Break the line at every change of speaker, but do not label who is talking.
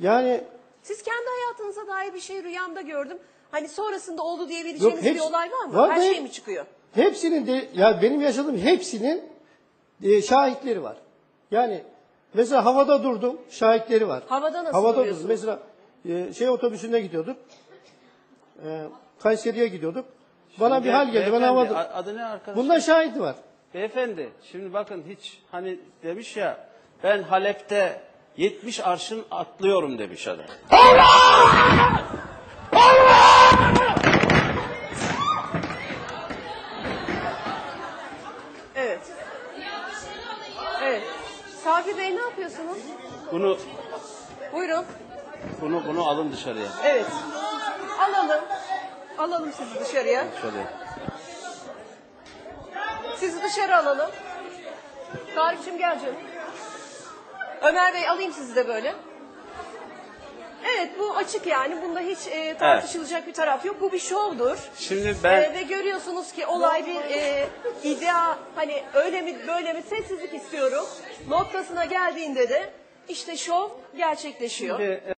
Yani
Siz kendi hayatınıza dair bir şey rüyamda gördüm. Hani sonrasında oldu diyebileceğiniz
Yok,
bir
hepsi-
olay var mı?
var
Her
be.
şey mi çıkıyor?
hepsinin de ya benim yaşadığım hepsinin e, şahitleri var. Yani mesela havada durdum, şahitleri var.
Havada nasıl
Havada
duruyorsunuz?
durdum. Mesela e, şey otobüsünde gidiyorduk. E, Kayseri'ye gidiyorduk. Bana bir hal geldi. Ben
beyefendi,
havada.
a- Adı ne arkadaş?
Bunda şahidi var.
Beyefendi şimdi bakın hiç hani demiş ya ben Halep'te 70 arşın atlıyorum demiş adam.
Evet. Evet. Sabri Bey ne yapıyorsunuz?
Bunu
Buyurun.
bunu bunu alın dışarıya.
Evet. Alalım. Alalım sizi dışarıya.
Şöyle.
Sizi dışarı alalım. Tarık'cığım gel canım. Ömer Bey alayım sizi de böyle. Evet bu açık yani. Bunda hiç e, tartışılacak bir taraf yok. Bu bir şovdur.
Şimdi ben
Ee, ve görüyorsunuz ki olay bir e, iddia hani öyle mi böyle mi sessizlik istiyorum noktasına geldiğinde de işte şov gerçekleşiyor.
Şimdi,